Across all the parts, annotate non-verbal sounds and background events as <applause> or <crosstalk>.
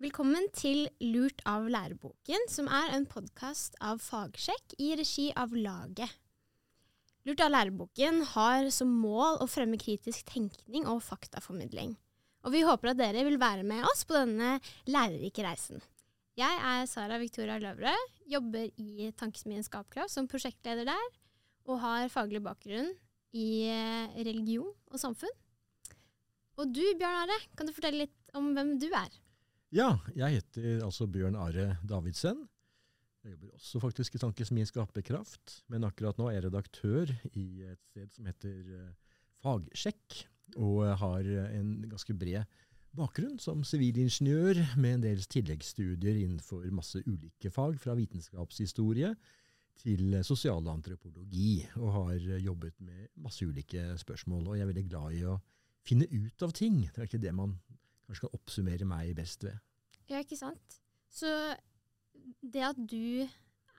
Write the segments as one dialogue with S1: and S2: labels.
S1: Velkommen til Lurt av læreboken, som er en podkast av Fagsjekk i regi av Laget. Lurt av læreboken har som mål å fremme kritisk tenkning og faktaformidling. Og vi håper at dere vil være med oss på denne lærerike reisen. Jeg er Sara Victoria Løvrød, jobber i Tankesmien Skapkraft som prosjektleder der, og har faglig bakgrunn i eh, religion og samfunn. Og du, Bjørn Are, kan du fortelle litt om hvem du er?
S2: Ja, jeg heter altså Bjørn Are Davidsen. Jeg jobber også faktisk i Tankesmien Skaperkraft, men akkurat nå er jeg redaktør i et sted som heter uh, Fagsjekk, og har en ganske bred bakgrunn som sivilingeniør med en del tilleggsstudier innenfor masse ulike fag, fra vitenskapshistorie til sosialantropologi, og har jobbet med masse ulike spørsmål. Og jeg er veldig glad i å finne ut av ting. Det er ikke det man kanskje kan oppsummere meg best ved.
S1: Ja, ikke sant. Så det at du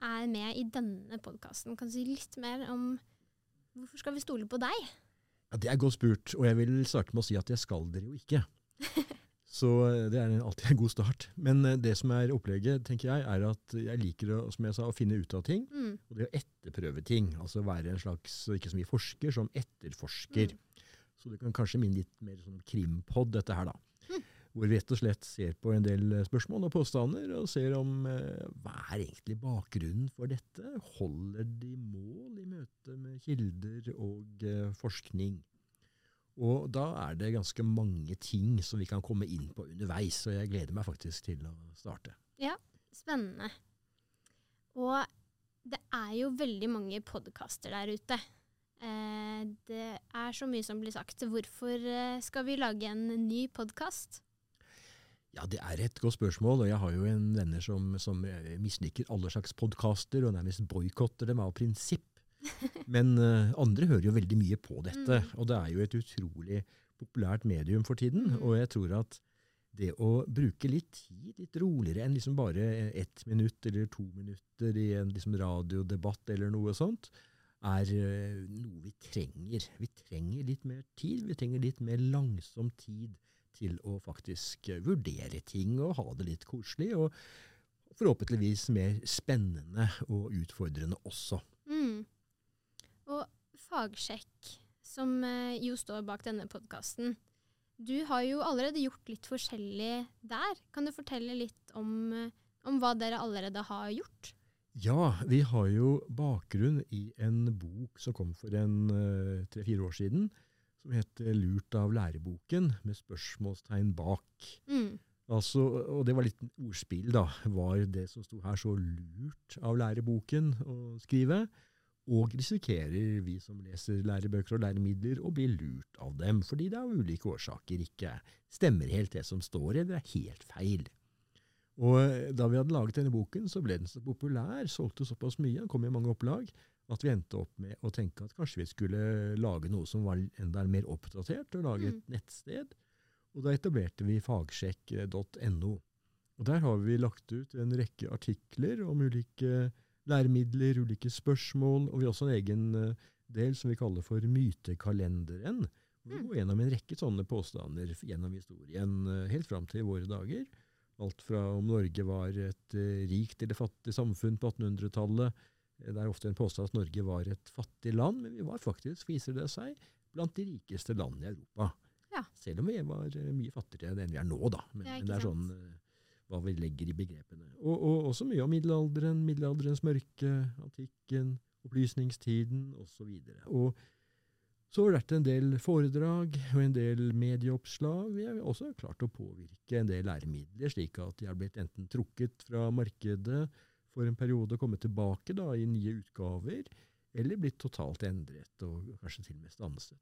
S1: er med i denne podkasten, kan du si litt mer om hvorfor skal vi stole på deg?
S2: Ja, Det er godt spurt, og jeg vil starte med å si at jeg skal dere jo ikke. <laughs> Så eh, det er alltid en god start. Men eh, det som er opplegget, tenker jeg, er at jeg liker å, som jeg sa, å finne ut av ting. Mm. Og det å etterprøve ting. Altså være en slags, ikke så mye forsker, som etterforsker. Mm. Så det kan kanskje minne litt mer som krimpod, dette her, da. Hvor vi rett og slett ser på en del eh, spørsmål og påstander, og ser om eh, hva er egentlig bakgrunnen for dette? Holder de mål i møte med kilder og eh, forskning? Og da er det ganske mange ting som vi kan komme inn på underveis, og jeg gleder meg faktisk til å starte.
S1: Ja, spennende. Og det er jo veldig mange podkaster der ute. Eh, det er så mye som blir sagt. Hvorfor eh, skal vi lage en ny podkast?
S2: Ja, Det er et godt spørsmål, og jeg har jo en venner som, som misliker alle slags podkaster og nærmest boikotter dem av prinsipp. <laughs> Men uh, andre hører jo veldig mye på dette, mm. og det er jo et utrolig populært medium for tiden. Mm. Og jeg tror at det å bruke litt tid, litt roligere enn liksom bare ett minutt eller to minutter i en liksom radiodebatt eller noe sånt, er noe vi trenger. Vi trenger litt mer tid. Vi trenger litt mer langsom tid til å faktisk uh, vurdere ting og ha det litt koselig. Og forhåpentligvis mer spennende og utfordrende også. Mm.
S1: Og Fagsjekk, som eh, jo står bak denne podkasten, du har jo allerede gjort litt forskjellig der. Kan du fortelle litt om, eh, om hva dere allerede har gjort?
S2: Ja, vi har jo bakgrunn i en bok som kom for en tre-fire år siden, som heter 'Lurt av læreboken', med spørsmålstegn bak. Mm. Altså, og det var litt ordspill, da. Var det som sto her, så lurt av læreboken å skrive? Og risikerer vi som leser lærebøker og læremidler å bli lurt av dem, fordi det av ulike årsaker ikke stemmer helt det som står, eller er helt feil. Og eh, Da vi hadde laget denne boken, så ble den så populær, solgte såpass mye, den kom i mange opplag, at vi endte opp med å tenke at kanskje vi skulle lage noe som var enda mer oppdatert, og lage et mm. nettsted. Og Da etablerte vi fagsjekk.no. Og Der har vi lagt ut en rekke artikler om ulike læremidler, ulike spørsmål, og vi har også en egen eh, del som vi kaller for Mytekalenderen. Vi mm. går gjennom en rekke sånne påstander gjennom historien eh, helt fram til våre dager. Alt fra om Norge var et uh, rikt eller fattig samfunn på 1800-tallet. Det er ofte en påstand at Norge var et fattig land, men vi var faktisk, viser det seg, blant de rikeste landene i Europa. Ja. Selv om vi var mye fattigere enn vi er nå, da. Men, det er, men det er sånn hva vi legger i begrepene. Og, og også mye om middelalderen, middelalderens mørke, antikken, opplysningstiden osv. Og så har det vært en del foredrag og en del medieoppslag. Vi har også klart å påvirke en del læremidler, slik at de har blitt enten trukket fra markedet for en periode å komme tilbake da, i nye utgaver, eller blitt totalt endret og kanskje til og med stanset.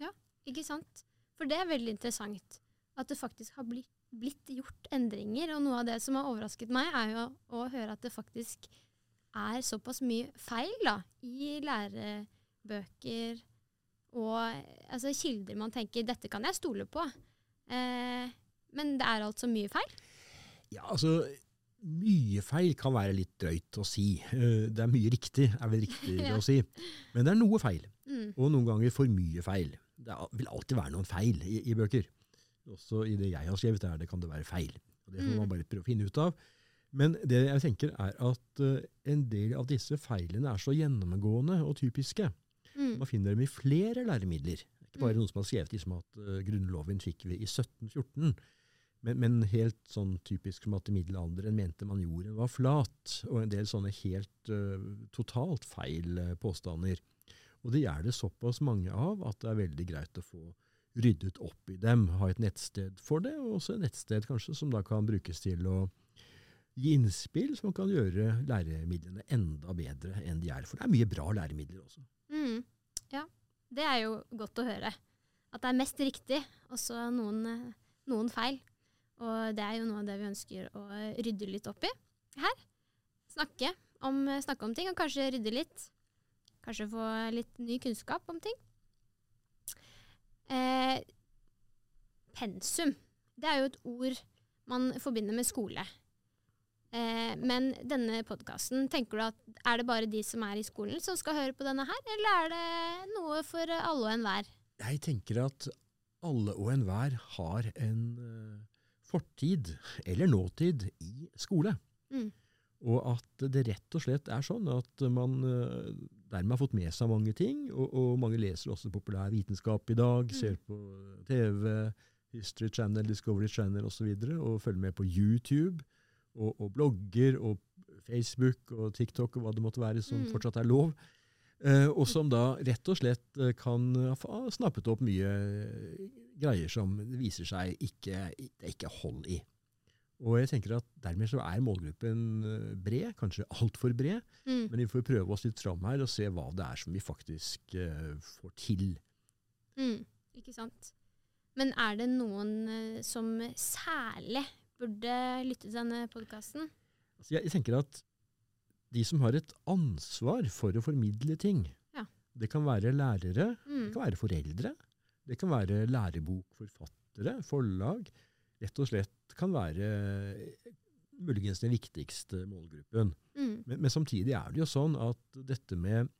S1: Ja, ikke sant? For det er veldig interessant at det faktisk har blitt blitt gjort endringer. Og noe av det som har overrasket meg, er jo å høre at det faktisk er såpass mye feil da, i lærebøker og altså, kilder man tenker 'dette kan jeg stole på'. Eh, men det er altså mye feil?
S2: Ja, altså mye feil kan være litt drøyt å si. Eh, det er mye riktig, er vel riktig <laughs> ja. å si. Men det er noe feil. Mm. Og noen ganger for mye feil. Det vil alltid være noen feil i, i bøker. Også i det jeg har skrevet, der det kan det være feil. Og det får man bare prøve å finne ut av. Men det jeg tenker er at uh, en del av disse feilene er så gjennomgående og typiske. Mm. Man finner dem i flere læremidler. Ikke bare mm. noen som har skrevet liksom at uh, Grunnloven fikk vi i 1714. Men, men, helt sånn typisk som at i middelalderen mente man jorden var flat. Og en del sånne helt uh, totalt feil påstander. Og det er det såpass mange av at det er veldig greit å få ryddet opp i dem. Ha et nettsted for det, og også et nettsted kanskje som da kan brukes til å gi innspill som kan gjøre læremidlene enda bedre enn de er. For det er mye bra læremidler også.
S1: Mm. Ja, det er jo godt å høre. At det er mest riktig, også noen, noen feil. Og det er jo noe av det vi ønsker å rydde litt opp i her. Snakke om, snakke om ting, og kanskje rydde litt. Kanskje få litt ny kunnskap om ting. Eh, pensum. Det er jo et ord man forbinder med skole. Eh, men denne podkasten, tenker du at er det bare de som er i skolen som skal høre på denne her, eller er det noe for alle og enhver?
S2: Jeg tenker at alle og enhver har en uh, fortid, eller nåtid, i skole. Mm. Og at det rett og slett er sånn at man uh, dermed har fått med seg mange ting. Og, og mange leser også populær vitenskap i dag, mm. ser på TV, History Channel, Discovery Channel osv. Og, så og følger med på YouTube og, og, blogger og Facebook og TikTok og hva det måtte være som mm. fortsatt er lov. Uh, og som da rett og slett uh, kan ha snappet opp mye greier som det viser seg ikke, det ikke hold i. Og jeg tenker at Dermed så er målgruppen eh, bred, kanskje altfor bred. Mm. Men vi får prøve oss litt fram her og se hva det er som vi faktisk uh, får til.
S1: Mm, ikke sant. Men er det noen uh, som særlig burde lytte til denne podkasten?
S2: Altså jeg, jeg, tenker at de som har et ansvar for å formidle ting ja. Det kan være lærere, mm. det kan være foreldre, det kan være lærebokforfattere, forlag rett og slett kan være muligens den viktigste målgruppen. Mm. Men, men, samtidig er det jo sånn at dette med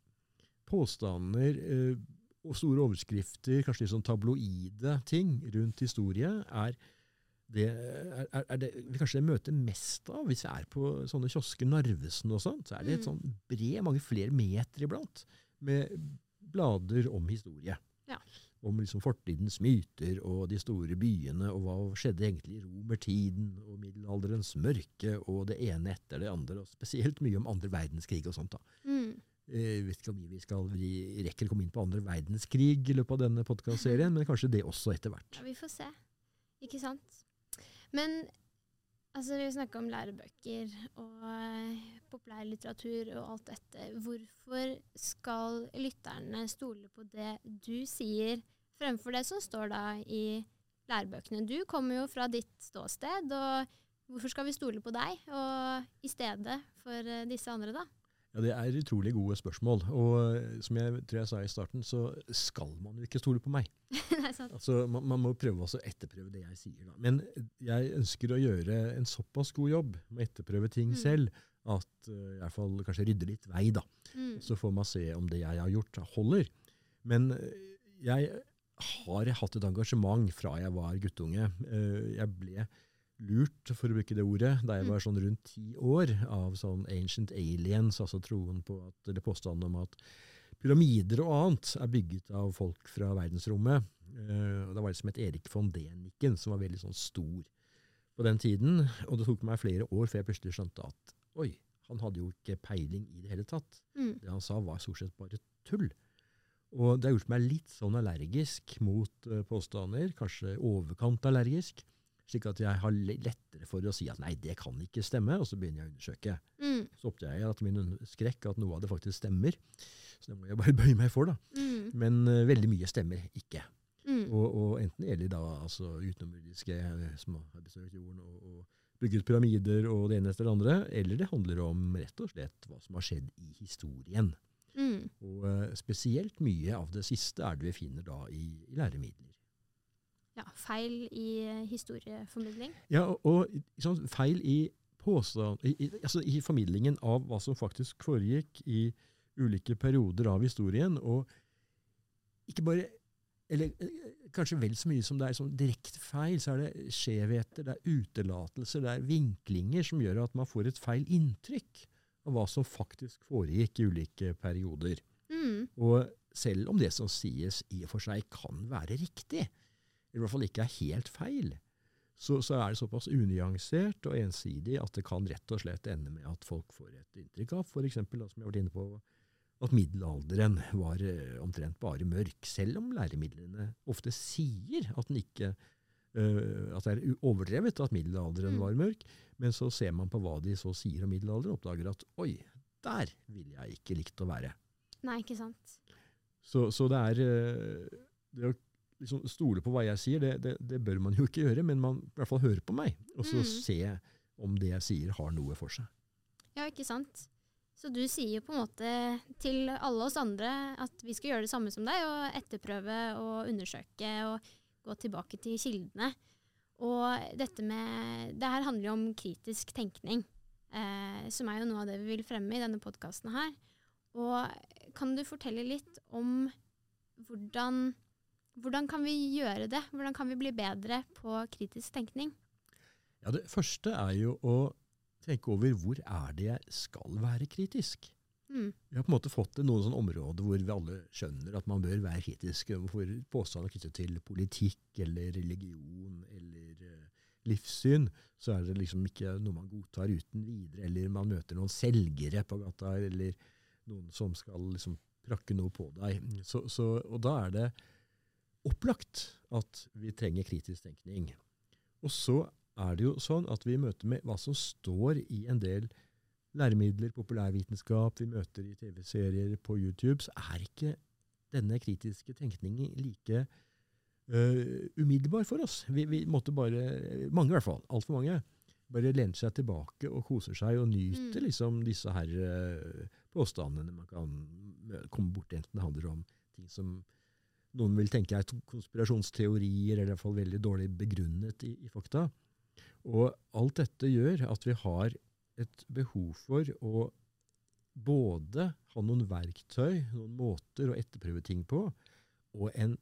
S2: påstander eh, og store overskrifter, kanskje litt sånn tabloide ting rundt historie, er det, er, er det kanskje møter mest av hvis jeg er på sånne kiosker, Narvesen og sånn. Så er det et mm. sånn bred, mange flere meter iblant, med blader om historie. Ja om liksom fortidens myter og de store byene, og hva skjedde egentlig i romertiden og middelalderens mørke og det ene etter det andre, og spesielt mye om andre verdenskrig og sånt. da. Mm. Jeg vet ikke om vi skal vi rekker å komme inn på andre verdenskrig i løpet av denne podkastserien, men kanskje det også etter hvert.
S1: Ja, Vi får se. Ikke sant. Men altså, vi snakker om lærebøker og uh, populærlitteratur og alt dette. Hvorfor skal lytterne stole på det du sier? fremfor det som står da i lærebøkene. Du kommer jo fra ditt ståsted, og hvorfor skal vi stole på deg og i stedet for eh, disse andre, da?
S2: Ja, Det er utrolig gode spørsmål. Og eh, som jeg tror jeg sa i starten, så skal man jo ikke stole på meg. <laughs> Nei, sant. Altså, man, man, må prøve å etterprøve det jeg sier. da. Men jeg ønsker å gjøre en såpass god jobb med å etterprøve ting mm. selv at uh, i hvert fall kanskje rydde litt vei. da. Mm. Så får man se om det jeg har gjort, holder. Men jeg har hatt et engasjement fra jeg var guttunge. Uh, jeg ble lurt, for å bruke det ordet, da jeg mm. var sånn rundt ti år, av sånn ancient aliens, altså troen på at, eller påstanden om at pyramider og annet er bygget av folk fra verdensrommet. Eh, da var det som et Erik von Deniken, som var veldig sånn stor på den tiden. Og det tok meg flere år før jeg plutselig skjønte at oi, han hadde jo ikke peiling i det hele tatt. Mm. Det han sa, var stort sett bare tull. Og det har gjort meg litt sånn allergisk mot uh, påstander, kanskje overkant allergisk, slik at jeg har lettere for å si at nei, det kan ikke stemme, og så begynner jeg å undersøke. Mm. Så oppdager jeg at min skrekk at noe av det faktisk stemmer. Så det må jeg bare <laughs> bøye meg for, da. Mm. Men uh, veldig mye stemmer ikke. Mm. Og, og, enten gjelder da altså utenomjordiske eh, som har besøkt jorden og, og bygget pyramider og det ene etter det andre, eller det handler om rett og slett hva som har skjedd i historien. Mm. Og uh, spesielt mye av det siste er det vi finner da i, i læremidler.
S1: Ja, Feil i historieformidling?
S2: Ja, og, og sånn, feil i, påstand, i, altså i formidlingen av hva som faktisk foregikk i ulike perioder av historien. Og ikke bare eller eh, kanskje vel så mye som det er sånn direkte feil, så er det skjevheter, det er utelatelser, det er vinklinger som gjør at man får et feil inntrykk av hva som faktisk foregikk i ulike perioder. Mm. Og selv om det som sies i og for seg kan være riktig, eller i hvert fall ikke er helt feil, så, så, er det såpass unyansert og ensidig at det kan rett og slett ende med at folk får et inntrykk av f.eks. som jeg har vært inne på, at middelalderen var uh, omtrent bare mørk, selv om læremidlene ofte sier at, ikke, uh, at det er overdrevet at middelalderen mm. var mørk. Men så ser man på hva de så sier om middelalderen, og oppdager at oi, der ville jeg ikke likt å være.
S1: Nei, ikke sant.
S2: Så, så det er uh, det å liksom stole på hva jeg sier, det, det, det, bør man jo ikke gjøre, men man i hvert fall høre på meg, og så mm. se om det jeg sier har noe for seg.
S1: Ja, ikke sant. Så du sier på en måte til alle oss andre at vi skal gjøre det samme som deg, og etterprøve og undersøke og gå tilbake til kildene. Og dette med Det her handler jo om kritisk tenkning, eh, som er jo noe av det vi vil fremme i denne podkasten her. Og kan du fortelle litt om hvordan, hvordan kan vi gjøre det? Hvordan kan vi bli bedre på kritisk tenkning?
S2: Ja, Det første er jo å tenke over hvor er det jeg skal være kritisk. Mm. Vi har på en måte fått noen sånne områder hvor vi alle skjønner at man bør være kritisk overfor påstander knyttet til politikk eller religion eller uh, livssyn. Så er det liksom ikke noe man godtar uten videre. Eller man møter noen selgere på gata, eller noen som skal liksom prakke noe på deg. Så, så, og da er det opplagt at vi trenger kritisk tenkning. Og så er det jo sånn at vi møter med hva som står i en del læremidler, populærvitenskap, vi møter i TV-serier på YouTube, så er ikke denne kritiske tenkningen like uh, umiddelbar for oss. Vi, vi, måtte bare, mange i hvert fall, altfor mange, bare lente seg tilbake og koser seg og nyter mm. liksom disse her uh, påstandene man kan komme borti, enten det handler om ting som noen vil tenke er konspirasjonsteorier, eller i hvert fall veldig dårlig begrunnet i, i fakta. Og alt dette gjør at vi har et behov for å både ha noen verktøy, noen måter å etterprøve ting på, og en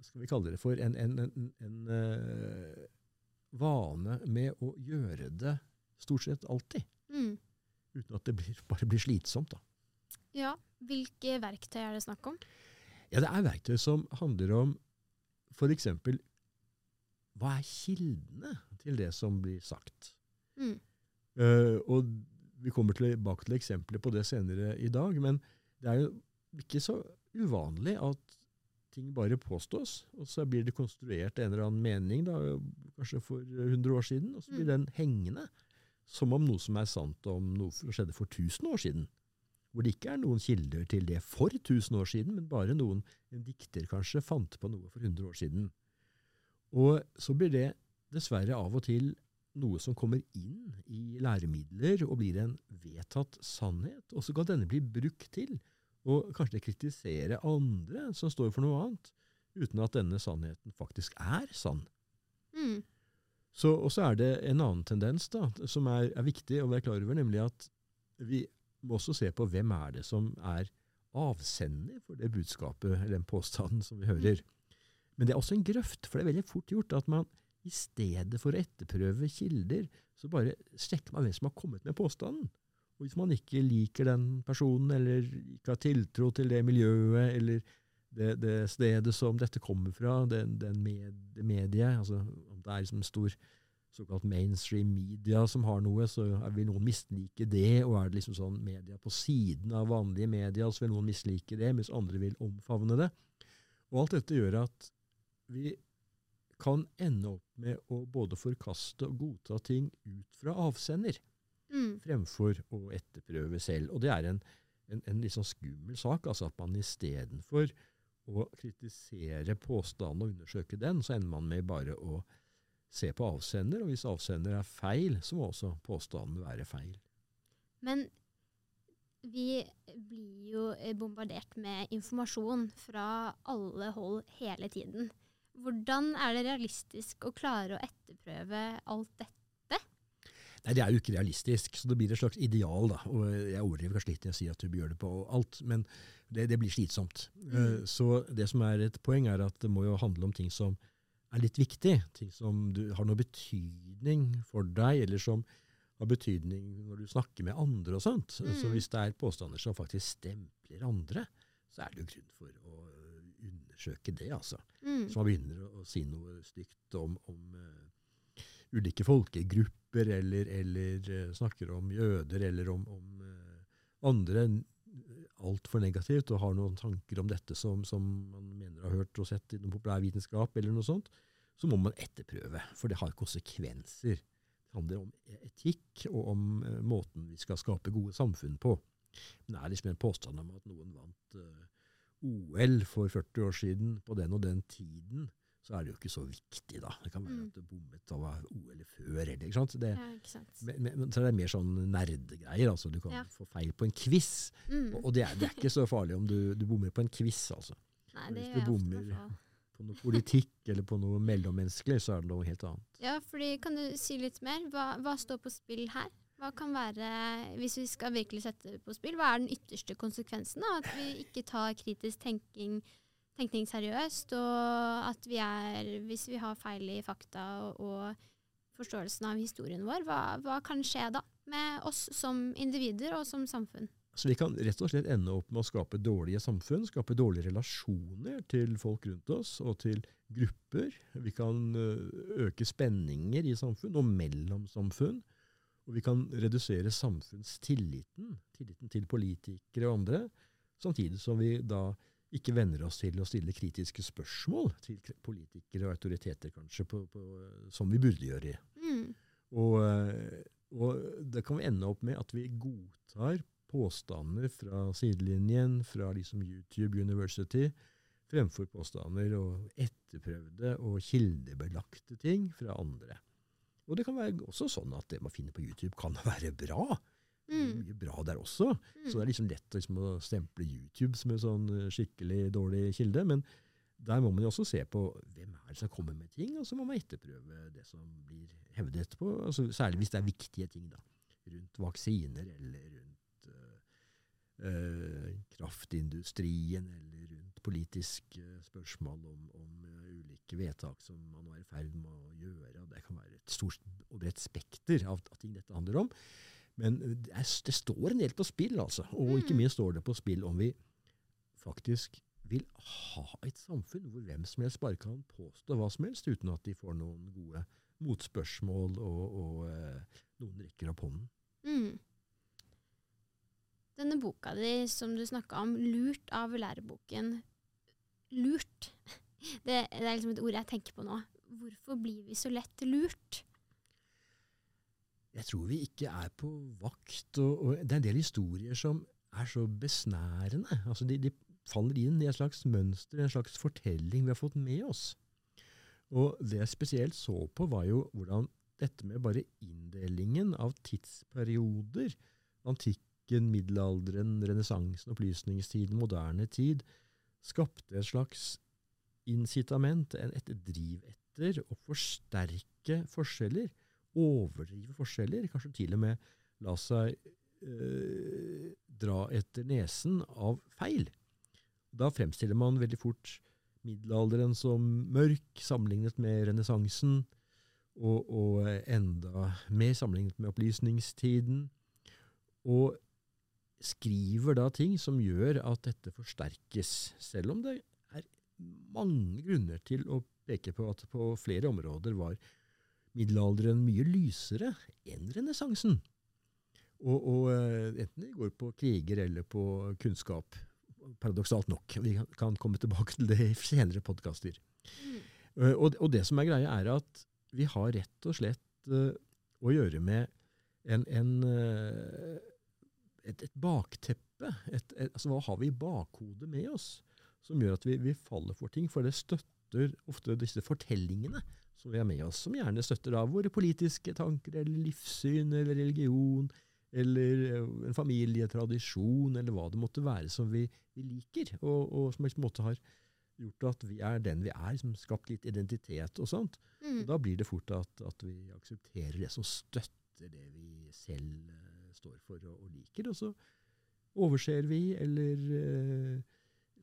S2: skal vi kalle det for, en, en, en, en uh, vane med å gjøre det stort sett alltid. Mm. Uten at det blir, bare blir slitsomt. da.
S1: Ja, Hvilke verktøy er det snakk om?
S2: Ja, Det er verktøy som handler om f.eks. Hva er kildene til det som blir sagt? Mm. Uh, og vi kommer tilbake til eksempler på det senere i dag, men det er jo ikke så uvanlig at ting bare påstås, og så blir det konstruert en eller annen mening, da, kanskje for 100 år siden, og så blir mm. den hengende som om noe som er sant om noe som skjedde for 1000 år siden. Hvor det ikke er noen kilder til det for 1000 år siden, men bare noen, en dikter kanskje, fant på noe for 100 år siden. Og så blir det dessverre av og til noe som kommer inn i læremidler og blir en vedtatt sannhet. Og så kan denne bli brukt til å kanskje kritisere andre som står for noe annet, uten at denne sannheten faktisk er sann. Mm. Så, og så er det en annen tendens da, som er, er, viktig å være klar over, nemlig at vi må også se på hvem er det som er avsender for det budskapet eller den påstanden som vi hører. Mm. Men det er også en grøft, for det er veldig fort gjort at man i stedet for å etterprøve kilder, så bare sjekker man hvem som har kommet med påstanden. Og hvis man ikke liker den personen, eller ikke har tiltro til det miljøet, eller det, det stedet som dette kommer fra, den, den med, det mediet altså Om det er liksom stor såkalt mainstream media som har noe, så vil noen mislike det. Og er det liksom sånn media på siden av vanlige media, så vil noen mislike det, mens andre vil omfavne det. Og alt dette gjør at vi kan ende opp med å både forkaste og godta ting ut fra avsender, mm. fremfor å etterprøve selv. Og det er en, en, en litt sånn skummel sak, altså at man istedenfor å kritisere påstanden og undersøke den, så ender man med bare å se på avsender, og hvis avsender er feil, så må også påstanden være feil.
S1: Men vi blir jo bombardert med informasjon fra alle hold hele tiden. Hvordan er det realistisk å klare å etterprøve alt dette?
S2: Nei, Det er jo ikke realistisk, så det blir et slags ideal. da, og Jeg overdriver kanskje litt når jeg sier at du gjør det på alt, men det, det blir slitsomt. Mm. Uh, så det som er et poeng, er at det må jo handle om ting som er litt viktig. Ting som du, har noe betydning for deg, eller som har betydning når du snakker med andre og sånt. Mm. Så hvis det er påstander som faktisk stempler andre, så er det jo grunn for å undersøke det, altså. Mm. Så man begynner å, å si noe stygt om, om uh, ulike folkegrupper, eller, eller uh, snakker om jøder, eller om, om uh, andre altfor negativt, og har noen tanker om dette som, som man mener har hørt og sett i noen populærvitenskap, eller noe sånt, så må man etterprøve, for det har konsekvenser. Det handler om etikk og om måten vi skal skape gode samfunn på. Men det er liksom en påstand om at noen vant OL for 40 år siden på den og den tiden, så er det jo ikke så viktig, da. Det kan være mm. at du bommet av OL før, eller ikke sant. Det,
S1: ja, ikke sant.
S2: Men, men, så er det mer sånn nerdegreier. altså Du kan ja. få feil på en quiz, mm. og, og det, er, det, er, ikke så farlig om du, du bommer på en quiz, altså.
S1: Nei, det
S2: Hvis du bommer på noe politikk <laughs> eller på noe mellommenneskelig, så er det noe helt annet.
S1: Ja, fordi Kan du si litt mer? Hva, hva står på spill her? Hva kan være, hvis vi skal virkelig sette det på spill, hva er den ytterste konsekvensen av at vi ikke tar kritisk tenking, tenkning seriøst, og at vi er, hvis vi har feil i fakta og, forståelsen av historien vår, hva, hva, kan skje da med oss som individer og som samfunn?
S2: Så Vi kan rett og slett ende opp med å skape dårlige samfunn, skape dårlige relasjoner til folk rundt oss og til grupper. Vi kan øke spenninger i samfunn og mellom samfunn. Og vi kan redusere samfunnstilliten, tilliten til politikere og andre, samtidig som vi da ikke venner oss til å stille kritiske spørsmål til politikere og autoriteter, kanskje, på, på, som vi burde gjøre. Mm. Og, eh, og, det kan vi ende opp med at vi godtar påstander fra sidelinjen, fra liksom YouTube University, fremfor påstander og etterprøvde og kildebelagte ting fra andre. Og det kan være også sånn at det man finner på YouTube, kan <laughs> være bra. Mm. Mye bra der også. Mm. Så det er liksom lett liksom, å stemple YouTube som en sånn eh, skikkelig dårlig kilde. Men der må man jo også se på hvem er det som kommer med ting, og så må man etterprøve det som blir hevdet etterpå. Altså, særlig hvis det er viktige ting da, rundt vaksiner eller rundt øh, øh, kraftindustrien eller rundt politiske spørsmål om, om ulike vedtak som man nå er i ferd med å gjøre. Det kan være et stort og bredt spekter av, av, ting dette handler om. Men det, det, står en del på spill, altså. Og ikke mm. minst står det på spill om vi faktisk vil ha et samfunn hvor hvem som helst bare kan påstå hva som helst, uten at de får noen gode motspørsmål og, og eh, noen rekker opp hånden. Mm.
S1: Denne boka di som du snakka om, 'Lurt av læreboken'. Lurt. <laughs> Det, det, er liksom et ord jeg tenker på nå. Hvorfor blir vi så lett lurt?
S2: Jeg tror vi ikke er på vakt. Og, og det er en del historier som er så besnærende. Altså de, de, faller inn i et slags mønster, en slags fortelling vi har fått med oss. Og det jeg spesielt så på, var jo hvordan dette med bare inndelingen av tidsperioder, antikken, middelalderen, renessansen, opplysningstiden, moderne tid, skapte et slags incitament, et driv etter å forsterke forskjeller, overdrive forskjeller, kanskje til og med la seg eh, dra etter nesen av feil. Da fremstiller man veldig fort middelalderen som mørk sammenlignet med renessansen, og, og, enda mer sammenlignet med opplysningstiden. Og skriver da ting som gjør at dette forsterkes, selv om det er mange grunner til å peke på at på flere områder var middelalderen mye lysere enn renessansen. Og, og, eh, enten det går på kriger eller på kunnskap. Paradoksalt nok. Vi kan komme tilbake til det i senere podkaster. Mm. Uh, og, og, det som er greia, er at vi har rett og slett uh, å gjøre med en, en uh, et, et, bakteppe. Et, et, altså, hva har vi i bakhodet med oss? som gjør at vi, vi, faller for ting. For det støtter ofte disse fortellingene som vi har med oss, som gjerne støtter da våre politiske tanker eller livssyn eller religion eller eh, en familietradisjon eller hva det måtte være som vi, vi liker, og, og, som på en måte har gjort at vi er den vi er, som skapt litt identitet og sånt. Mm. Og da blir det fort at, at vi aksepterer det som støtter det vi selv uh, står for og, og, liker. Og så overser vi, eller uh,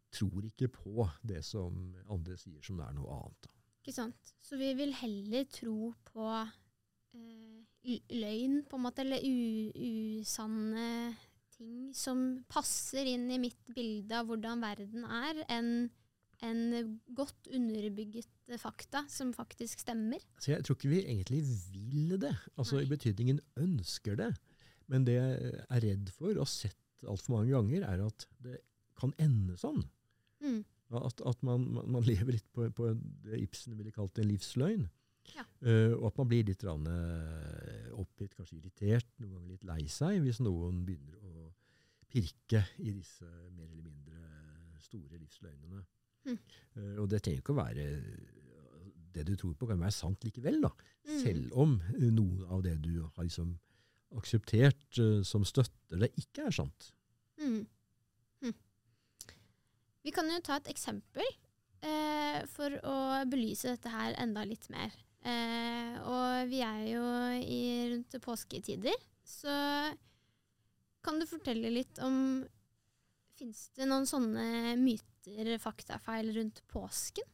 S2: tror ikke på det som andre sier som det er noe annet.
S1: Ikke sant. Så vi vil heller tro på eh, løgn, på en måte, eller usanne ting som passer inn i mitt bilde av hvordan verden er, enn en godt underbygget fakta som faktisk stemmer.
S2: Så jeg tror ikke vi egentlig vil det, altså Nei. i betydningen ønsker det. Men det jeg er redd for, og har sett altfor mange ganger, er at det kan ende sånn. Mm. At, at man, man, man, lever litt på, på, det Ibsen ville kalt en livsløgn. Ja. Uh, og at man blir litt rann, oppgitt, kanskje irritert, noen ganger litt lei seg, hvis noen begynner å pirke i disse mer eller mindre store livsløgnene. Mm. Uh, og det trenger ikke å være Det du tror på, kan være sant likevel, da. Mm. Selv om noe av det du har liksom akseptert uh, som støtter det, ikke er sant. Mm.
S1: Vi kan jo ta et eksempel eh, for å belyse dette her enda litt mer. og vi er jo i, rundt påsketider, så kan du fortelle litt om Fins det noen sånne myter, faktafeil rundt påsken?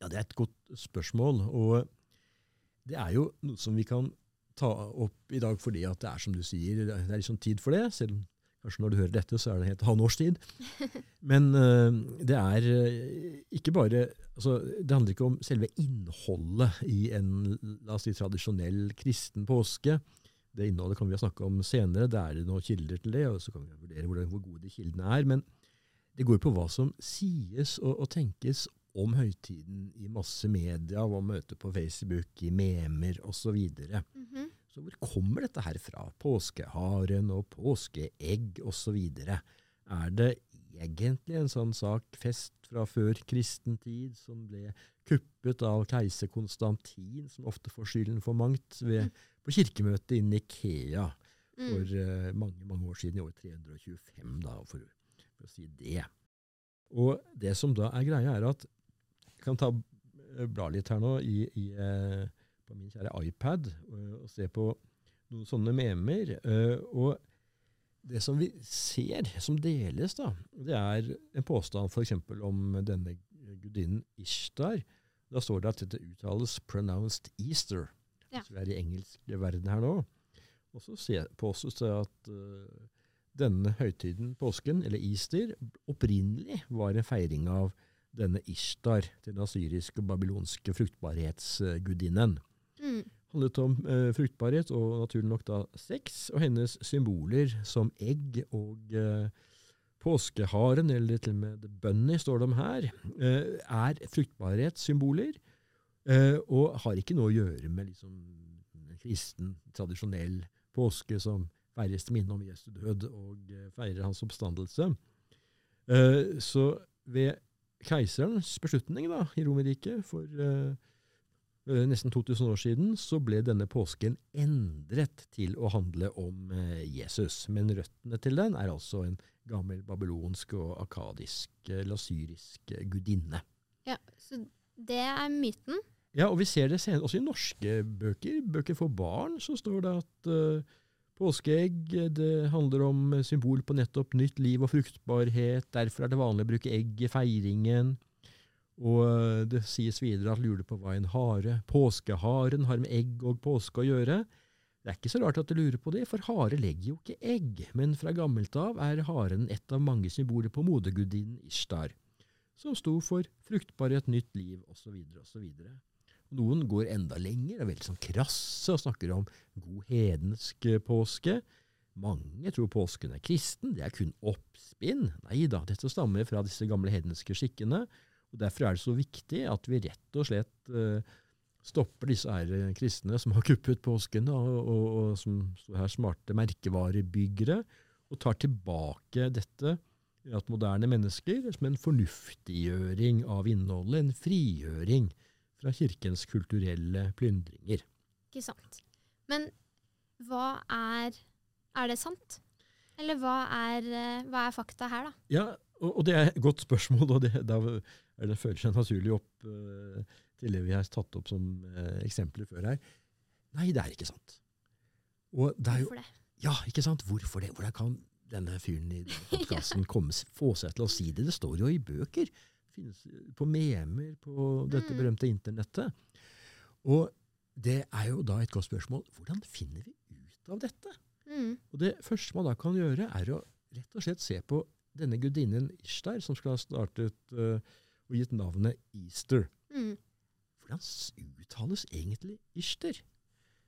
S2: Ja, Det er et godt spørsmål. Og det er jo noe som vi kan ta opp i dag fordi at det er som du sier, det er liksom tid for det. Selv om kanskje når du hører dette, så er det helt halvt års. <laughs> Men uh, det er uh, ikke bare altså, Det handler ikke om selve innholdet i en la oss si, tradisjonell kristen påske. Det innholdet kan vi ha snakka om senere. Det er noen kilder til det, og så kan vi vurdere hvor, hvor gode de kildene er. Men det går på hva som sies og, og tenkes om høytiden i masse media, hva møter på Facebook, i memer osv. Mm -hmm. Så hvor kommer dette her fra? Påskeharen og påskeegg osv. Er det egentlig en sånn sak, fest fra før kristen tid, som ble kuppet av keiser Konstantin, som ofte får skylden for mangt, ved mm på kirkemøtet i Nikea for uh, mange mange år siden, i år 325, da, for, for, å si det. Og det som da er greia, er at Jeg kan ta uh, bla litt her nå i, i, uh, på min kjære iPad og se på noen sånne memer. og det som vi ser, som deles, da, det er en påstand f.eks. om denne gudinnen Ishtar. Da står det at dette uttales 'pronounced Easter'. Ja. Så vi er i engelsk verden her nå. Og så påstås det at uh, denne høytiden, påsken, eller Easter, opprinnelig var en feiring av denne Ishtar, den asyriske og babylonske fruktbarhetsgudinnen. Mm. handlet om uh, fruktbarhet og naturlig nok da sex, og hennes symboler som egg og uh, påskeharen, eller til og med bunny står om her, er fruktbarhetssymboler Uh, og har ikke noe å gjøre med liksom, kristen, tradisjonell påske som feires til minne om Jesu død og uh, feirer hans oppstandelse. Uh, så ved keiserens beslutning da, i Romerriket for nesten 2000 år siden, så ble denne påsken endret til å handle om Jesus. Men røttene til den er altså en gammel babylonsk og akadisk, eller syrisk gudinne.
S1: Ja, Så det er myten?
S2: Ja, og vi ser det senere, også i norske bøker. Bøker for barn så står det at uh, påskeegg det handler om symbol på nettopp nytt liv og fruktbarhet. Derfor er det vanlig å bruke egg i feiringen. Og uh, det sies videre at lurer på hva en hare Påskeharen har med egg og påske å gjøre. Det er ikke så rart at du lurer på det, for hare legger jo ikke egg. Men fra gammelt av er haren et av mange symboler på modergudinnen Ishtar, som sto for fruktbarhet, nytt liv osv. osv. Noen går enda lenger, er veldig sånn krasse og snakker om god hedensk eh, påske. Mange tror påsken er kristen, det er kun oppspinn. Nei da, dette stammer fra disse gamle hedenske skikkene. Og Derfor er det så viktig at vi rett og slett uh, stopper disse her eh, kristne som har kuppet påsken, og, og, og som er her smarte merkevarebyggere, og tar tilbake dette at moderne mennesker som en fornuftiggjøring av innholdet, en frigjøring fra kirkens kulturelle plyndringer.
S1: Ikke sant. Men hva er Er det sant? Eller hva er, eh, hva er fakta her, da?
S2: Ja, og, og, det er et godt spørsmål, og det, da er det føler seg naturlig opp uh, til det vi har tatt opp som uh, eksempler før her. Nei, det er ikke sant.
S1: Hvorfor det?
S2: Ja, ikke sant? Hvorfor det? Hvordan kan denne fyren i <laughs> podkasten få seg til å si det? Det står jo i bøker. Finnes på memer på dette mm. berømte internettet. Og det er jo da et godt spørsmål. Hvordan finner vi ut av dette? Mm. Og Det første man da kan gjøre, er å rett og slett se på denne gudinnen Ishtar, som skal ha startet uh, og gitt navnet Easter. Mm. Hvordan uttales egentlig Ishtar?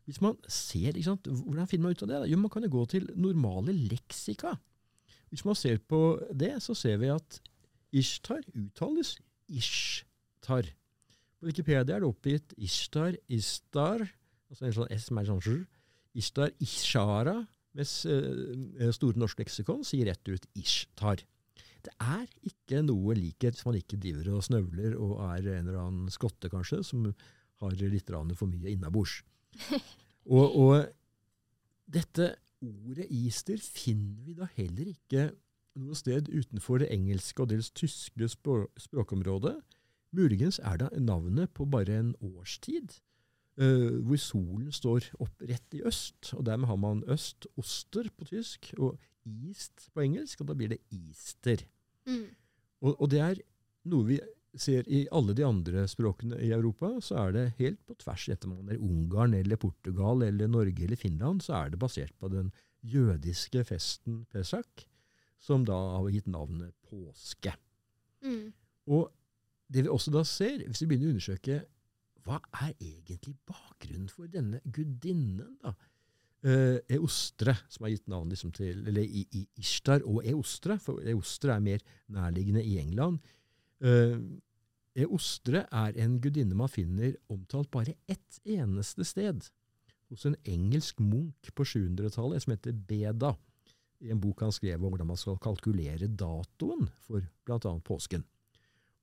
S2: Hvis man ser, sant, Hvordan finner man ut av det? Jo, Man kan jo gå til normale leksika. Hvis man ser på det, så ser vi at Ishtar uttales Ishtar. På Wikipedia er det oppgitt Ishtar, Istar, altså en sånn S som er sånn Ishtar, Ishara, mens uh, Store norske leksikon sier rett ut Ishtar. Det er ikke noe likhet hvis man ikke driver og snøvler og er en eller annen skotte, kanskje, som har litt for mye innabords. <laughs> og, og dette ordet Easter finner vi da heller ikke noe sted utenfor det engelske og dels tyske språkområdet. Muligens er det navnet på bare en årstid, uh, hvor solen står opp rett i øst. og Dermed har man øst, oster på tysk, og east på engelsk, og da blir det easter. Mm. Og, og, det er noe vi ser i alle de andre språkene i Europa, så er det helt på tvers. Etter man er Ungarn eller Portugal eller Norge eller Finland, så er det basert på den jødiske festen Pesach, som da har gitt navnet påske. Mm. Og det vi også da ser, hvis vi begynner å undersøke hva er egentlig bakgrunnen for denne gudinnen, da? Uh, Eostre, som har gitt navn liksom til Eller i, i Ishtar og Eostre, for Eostre er mer nærliggende i England. Uh, Eostre er en gudinne man finner omtalt bare ett eneste sted, hos en engelsk munk på 700-tallet som heter Beda, i en bok han skrev om hvordan man skal kalkulere datoen for bl.a. påsken.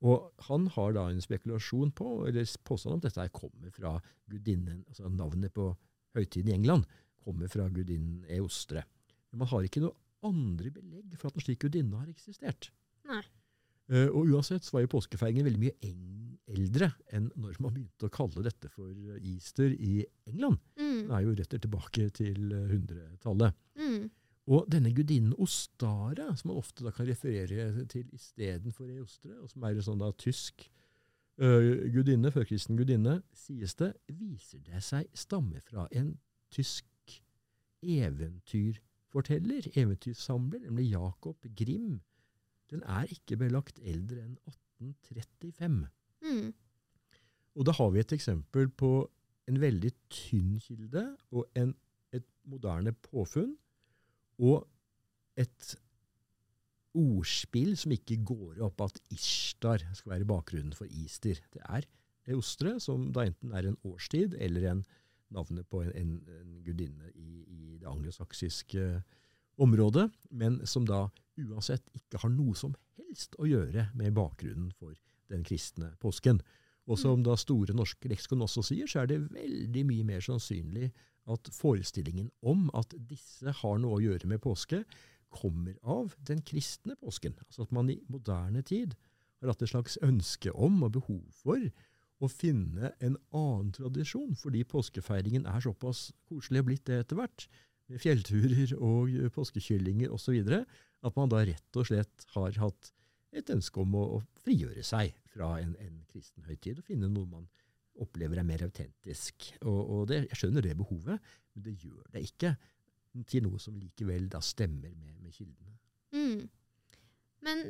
S2: Og han har da en spekulasjon på, eller påstand om dette kommer fra gudinnen, altså navnet på høytiden i England kommer fra gudinnen Eostre. Men man har ikke noe andre belegg for at en slik gudinne har eksistert.
S1: Nei.
S2: Uh, og uansett så var jo påskefeiringen veldig mye eldre enn når man begynte å kalle dette for Easter i England. Mm. Den er jo rett tilbake til 100-tallet. Mm. Og denne gudinnen Ostara, som man ofte da kan referere til istedenfor Eostre, og som er en sånn da tysk uh, gudinne, førkristen gudinne, sies det, viser det seg stamme fra en tysk eventyrforteller, eventyrsamler, nemlig Jakob Grim. Den er ikke belagt eldre enn 1835. Mm. Og da har vi et eksempel på en veldig tynn kilde og en, et moderne påfunn og et ordspill som ikke går opp at Ishtar skal være bakgrunnen for Easter. Det er ostre som da enten er en årstid eller en navnet på en, en, en gudinne i, i, det anglosaksiske området, men som da uansett ikke har noe som helst å gjøre med bakgrunnen for den kristne påsken. Og som mm. da Store norske leksikon også sier, så er det veldig mye mer sannsynlig at forestillingen om at disse har noe å gjøre med påske, kommer av den kristne påsken. Altså at man i moderne tid har hatt et slags ønske om og behov for å finne en annen tradisjon, fordi påskefeiringen er såpass koselig blitt det etter hvert, med fjellturer og påskekyllinger osv., at man da rett og slett har hatt et ønske om å, å frigjøre seg fra en, en kristen høytid og finne noe man opplever deg mer autentisk. Og, og det, jeg skjønner det behovet, men det gjør det ikke til noe som likevel da stemmer med, med kildene.
S1: Mm. Men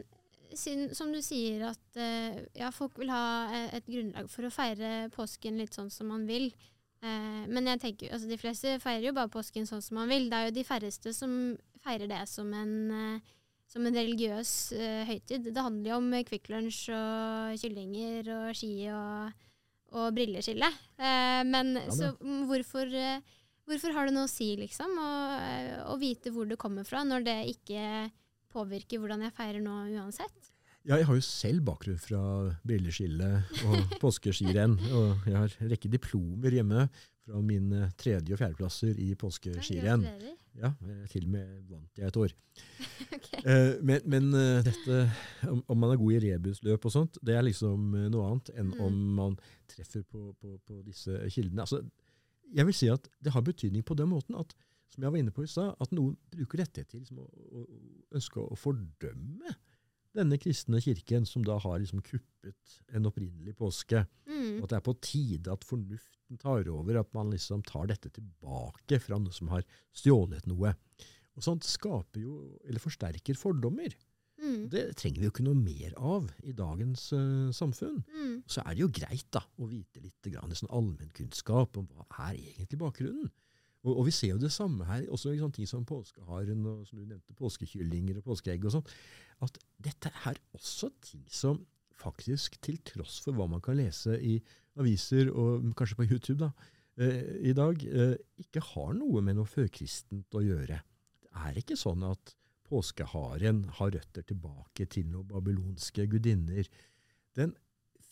S1: siden, som du sier at uh, ja, folk vil ha eh, et grunnlag for å feire påsken litt sånn som man vil. Uh, men jeg tenker, altså de fleste feirer jo bare påsken sånn som man vil. Det er jo de færreste som feirer det som en, uh, som en religiøs høytid. Det handler jo om Kvikk Lunsj og kyllinger og ski og og brilleskille. Eh, men ja, så hvorfor, eh, hvorfor, har det noe å si, liksom? Å, eh, å vite hvor det kommer fra, når det ikke påvirker hvordan jeg feirer nå uansett?
S2: Ja, jeg har jo selv bakgrunn fra brilleskille og <laughs> påskeskirenn. Og jeg har en rekke diplomer hjemme fra mine tredje- og fjerdeplasser i påskeskirenn. Ja, til og med vant jeg et år. <laughs> okay. eh, men, men dette, om, om, man er god i rebusløp og sånt, det er liksom noe annet enn mm. om man treffer på, på, på disse kildene. Altså, jeg vil si at det har betydning på den måten at som jeg var inne på i stad, at noen bruker dette til liksom, å, å, ønske å fordømme denne kristne kirken, som da har liksom kuppet en opprinnelig påske. Mm. Og at det er på tide at fornuften tar over, at man liksom tar dette tilbake fra noen som har stjålet noe. Og sånt skaper jo, eller forsterker fordommer. Mm. Det trenger vi jo ikke noe mer av i dagens uh, samfunn. Mm. Så er det jo greit da, å vite litt grann, sånn allmennkunnskap om hva er egentlig bakgrunnen. Og, og, vi ser jo det samme her, også sånne ting som påskeharen og som du nevnte, påskekyllinger og påskeegg og sånn, at dette er også ting som faktisk, til tross for hva man kan lese i aviser og kanskje på YouTube da, eh, i dag, eh, ikke har noe med noe førkristent å gjøre. Det er ikke sånn at påskeharen har røtter tilbake til noen babylonske gudinner. Den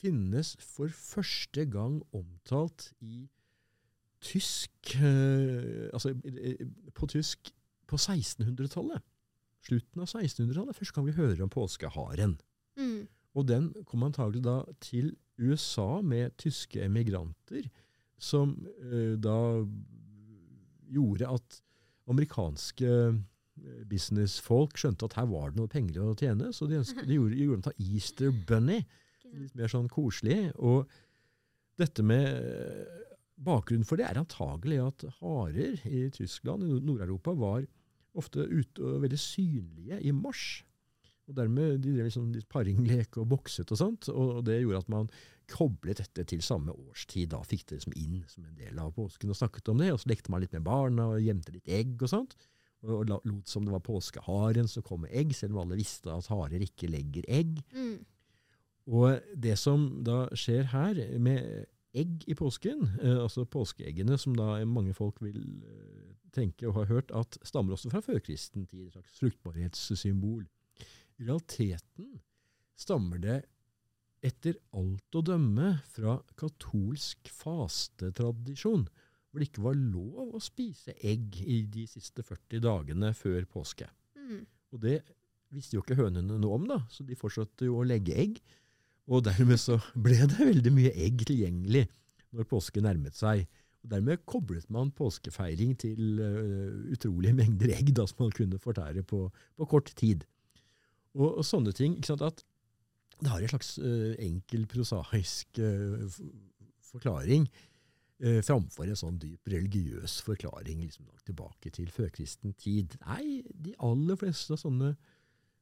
S2: finnes for første gang omtalt i tysk eh, Altså på tysk på 1600-tallet. Slutten av 1600-tallet. Først kan vi høre om påskeharen. Mm. Og den kom antagelig da til USA med tyske emigranter, som eh, da gjorde at amerikanske Eh, businessfolk skjønte at her var det noe penger å tjene, så de, ønsket, de gjorde, gjorde til Easter Bunny. Litt mer sånn koselig. Og dette med eh, Bakgrunnen for det er antagelig at harer i Tyskland, i Nord-Europa, var ofte ute og veldig synlige i mars. Og dermed de drev liksom litt paringlek og bokset og sånt, og det gjorde at man koblet dette til samme årstid. Da fikk det liksom inn som en del av påsken og snakket om det. Og så lekte man litt med barna og gjemte litt egg og sånt og lot som det var påskeharen som kom med egg, selv om alle visste at harer ikke legger egg. Mm. Og det som da skjer her, med egg i påsken, eh, altså påskeeggene, som da mange folk vil eh, tenke og har hørt at stammer også fra førkristen tid, et slags fruktbarhetssymbol. I realiteten stammer det etter alt å dømme fra katolsk fastetradisjon hvor det ikke var lov å spise egg i de siste 40 dagene før påske. Mm. Og det visste jo ikke hønene noe om, da, så de fortsatte jo å legge egg. Og dermed så ble det veldig mye egg tilgjengelig når påske nærmet seg. Og Dermed koblet man påskefeiring til uh, utrolige mengder egg da, som man kunne fortære på, på kort tid. Og, og, sånne ting. ikke sant, at Det har en slags uh, enkel, prosaisk uh, forklaring uh, framfor en sånn dyp religiøs forklaring liksom, tilbake til førkristen tid. Nei, de aller fleste av sånne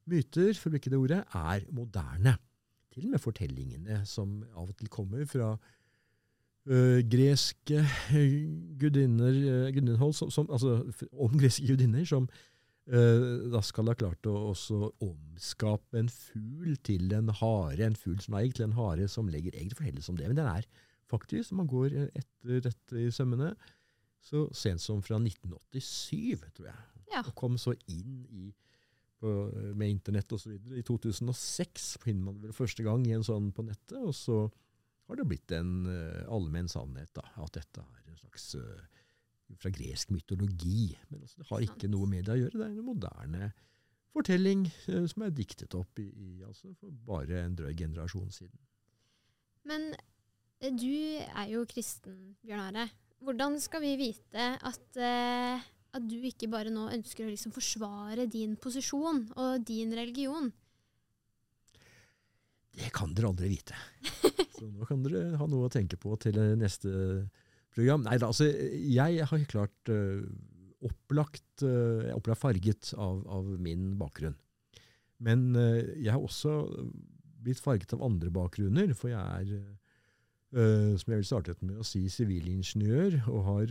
S2: myter, for å bruke det ordet, er moderne. Til og med fortellingene som av og til kommer fra uh, greske gudinner, uh, som, som, altså om greske gudinner, som da skal ha klart å også omskape en fugl til en hare, en fugl som er egg til en hare som legger egg. Det fortelles om det, men den er faktisk, man går etter dette i sømmene, så sent som fra 1987, tror jeg. Ja. Og kom så inn i, på, med internett osv. I 2006 finner man det første gang i en sånn på nettet, og så har det blitt en uh, allmenn sannhet da, at dette er en slags uh, fra gresk mytologi. Men altså, det har ikke noe med det å gjøre. Det er en moderne fortelling uh, som er diktet opp i, i, altså, for bare en drøy generasjon siden.
S1: Men du er jo kristen, Bjørn Are. Hvordan skal vi vite at, uh, at du ikke bare nå ønsker å liksom forsvare din posisjon og din religion?
S2: Det kan dere aldri vite. <laughs> Så nå kan dere ha noe å tenke på til neste program. Nei da, altså, jeg har klart uh, opplagt, uh, opplagt farget av, av, min bakgrunn. Men uh, jeg har også blitt farget av andre bakgrunner, for jeg er som jeg vil startet med å si, sivilingeniør, og har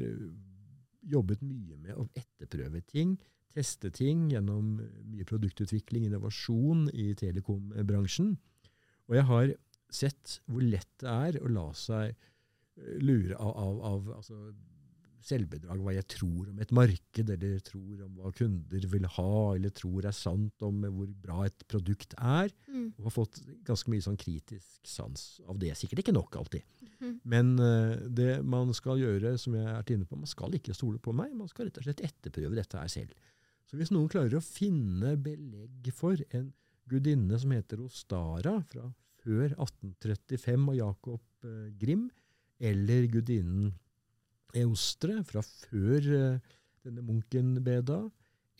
S2: jobbet mye med å etterprøve ting, teste ting gjennom mye produktutvikling, innovasjon i telekombransjen. Og jeg har sett hvor lett det er å la seg lure av, av, av altså, selvbedrag, hva jeg tror om et marked, eller tror om hva kunder vil ha, eller tror er sant om hvor bra et produkt er. Mm. Og har fått ganske mye sånn kritisk sans av det. Sikkert ikke nok alltid. Mm. Men uh, det man skal gjøre, som jeg er inne på, man skal ikke stole på meg. Man skal rett og slett etterprøve dette her selv. Så hvis noen klarer å finne belegg for en gudinne som heter Ostara fra før 1835 og Jakob uh, Grim, eller gudinnen eostre fra før uh, denne munken beda,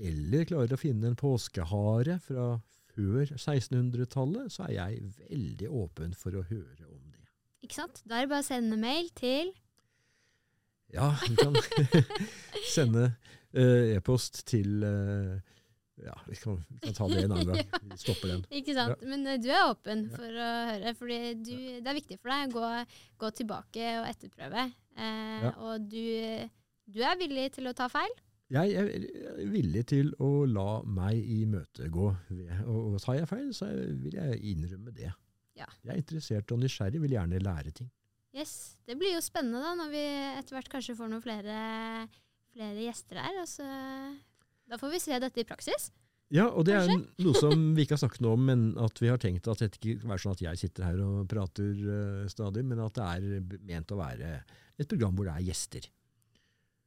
S2: eller klarer å finne en påskehare fra før 1600-tallet, så er jeg veldig åpen for å høre om det.
S1: Ikke sant? Da er det bare å sende mail til
S2: Ja, du kan <laughs> sende uh, e-post til uh, ja, vi kan, vi kan, ta det en annen gang. <laughs> Vi stopper den.
S1: Ikke sant. Ja. Men uh, du er åpen for å høre, for det er viktig for deg å gå, gå tilbake og etterprøve. Ja. Og du, du er villig til å ta feil?
S2: Jeg er villig til å la meg imøtegå. Og, og tar jeg feil, så vil jeg innrømme det. Ja. Jeg er interessert og nysgjerrig, vil gjerne lære ting.
S1: Yes, Det blir jo spennende da, når vi etter hvert kanskje får noen flere, flere gjester her. Altså, da får vi se dette i praksis.
S2: Ja, og det kanskje? er noe som vi ikke har snakket noe om, men at vi har tenkt at det ikke være sånn at jeg sitter her og prater uh, stadig, men at det er ment å være et program hvor det er gjester.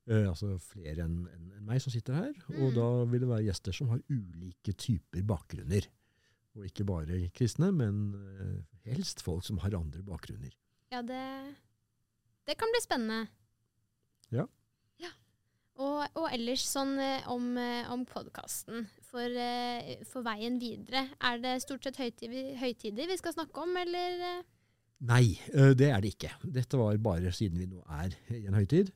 S2: Uh, altså flere enn en, en meg som sitter her. Mm. Og da vil det være gjester som har ulike typer bakgrunner. Og ikke bare kristne, men uh, helst folk som har andre bakgrunner.
S1: Ja, det, det kan bli spennende.
S2: Ja.
S1: Og, og, ellers sånn uh, om, om podkasten. For, for, veien videre. Er det stort sett høytider, høytider vi skal snakke om, eller?
S2: Nei, det er det ikke. Dette var bare siden vi nå er i en høytid.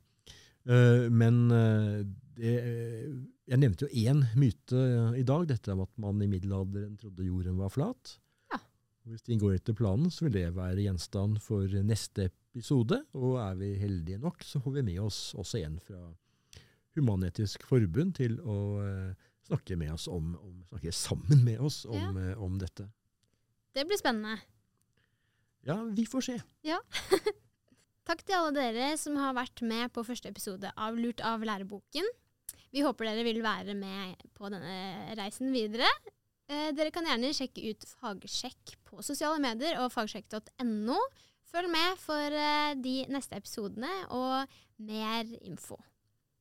S2: Eh, men eh, det, eh, jeg nevnte jo én myte i dag, dette om at man i middelalderen trodde jorden var flat. Ja. Hvis ting går etter planen, så vil det være gjenstand for neste episode. Og er vi heldige nok, så får vi med oss også en fra Human-Etisk Forbund til å snakke, med oss om, om, snakke sammen med oss om, ja. om dette.
S1: Det blir spennende.
S2: Ja, vi får se.
S1: Ja. <laughs> Takk til alle dere som har vært med på første episode av Lurt av læreboken. Vi håper dere vil være med på denne reisen videre. Eh, dere kan gjerne sjekke ut Fagsjekk på sosiale medier og fagsjekk.no. Følg med for eh, de neste episodene og mer info.